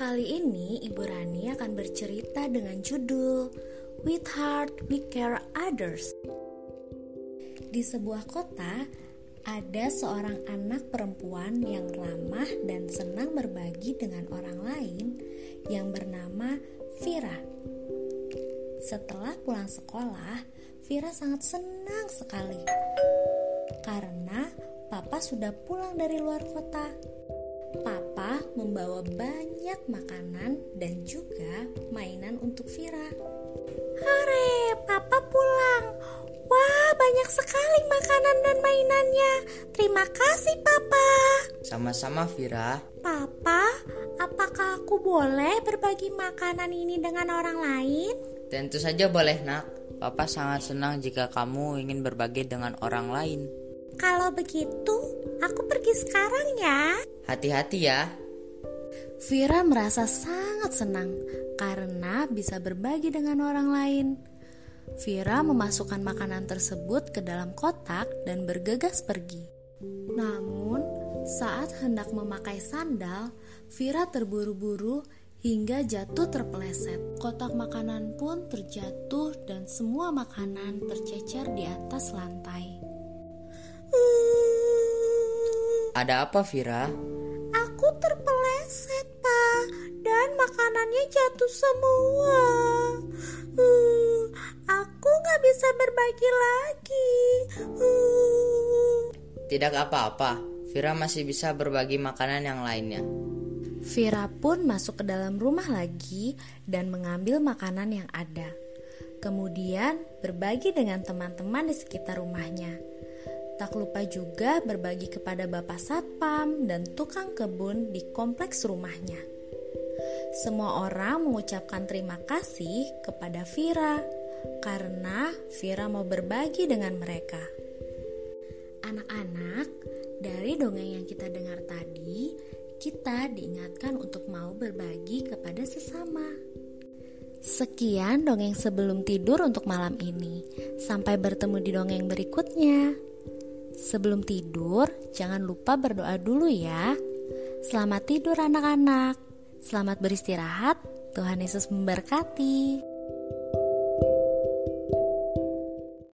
Kali ini Ibu Rani akan bercerita dengan judul With Heart We Care Others. Di sebuah kota, ada seorang anak perempuan yang ramah dan senang berbagi dengan orang lain yang bernama Vira. Setelah pulang sekolah, Vira sangat senang sekali karena papa sudah pulang dari luar kota. Papa membawa banyak makanan dan juga mainan untuk Vira. Hore, papa pulang. Wah, banyak sekali makanan dan mainannya. Terima kasih, Papa. Sama-sama, Vira. Papa, apakah aku boleh berbagi makanan ini dengan orang lain? Tentu saja boleh, Nak. Papa sangat senang jika kamu ingin berbagi dengan orang lain. Kalau begitu, aku pergi sekarang ya. Hati-hati ya. Vira merasa sangat senang karena bisa berbagi dengan orang lain. Vira memasukkan makanan tersebut ke dalam kotak dan bergegas pergi. Namun, saat hendak memakai sandal, Vira terburu-buru hingga jatuh terpeleset. Kotak makanan pun terjatuh dan semua makanan tercecer di atas lantai. Ada apa, Vira? Aku terpeleset, Pak, dan makanannya jatuh semua. Uh, aku nggak bisa berbagi lagi. Uh. Tidak apa-apa, Vira masih bisa berbagi makanan yang lainnya. Vira pun masuk ke dalam rumah lagi dan mengambil makanan yang ada. Kemudian berbagi dengan teman-teman di sekitar rumahnya. Tak lupa juga berbagi kepada bapak satpam dan tukang kebun di kompleks rumahnya. Semua orang mengucapkan terima kasih kepada Vira karena Vira mau berbagi dengan mereka. Anak-anak, dari dongeng yang kita dengar tadi, kita diingatkan untuk mau berbagi kepada sesama. Sekian dongeng sebelum tidur untuk malam ini. Sampai bertemu di dongeng berikutnya. Sebelum tidur, jangan lupa berdoa dulu ya. Selamat tidur, anak-anak. Selamat beristirahat. Tuhan Yesus memberkati.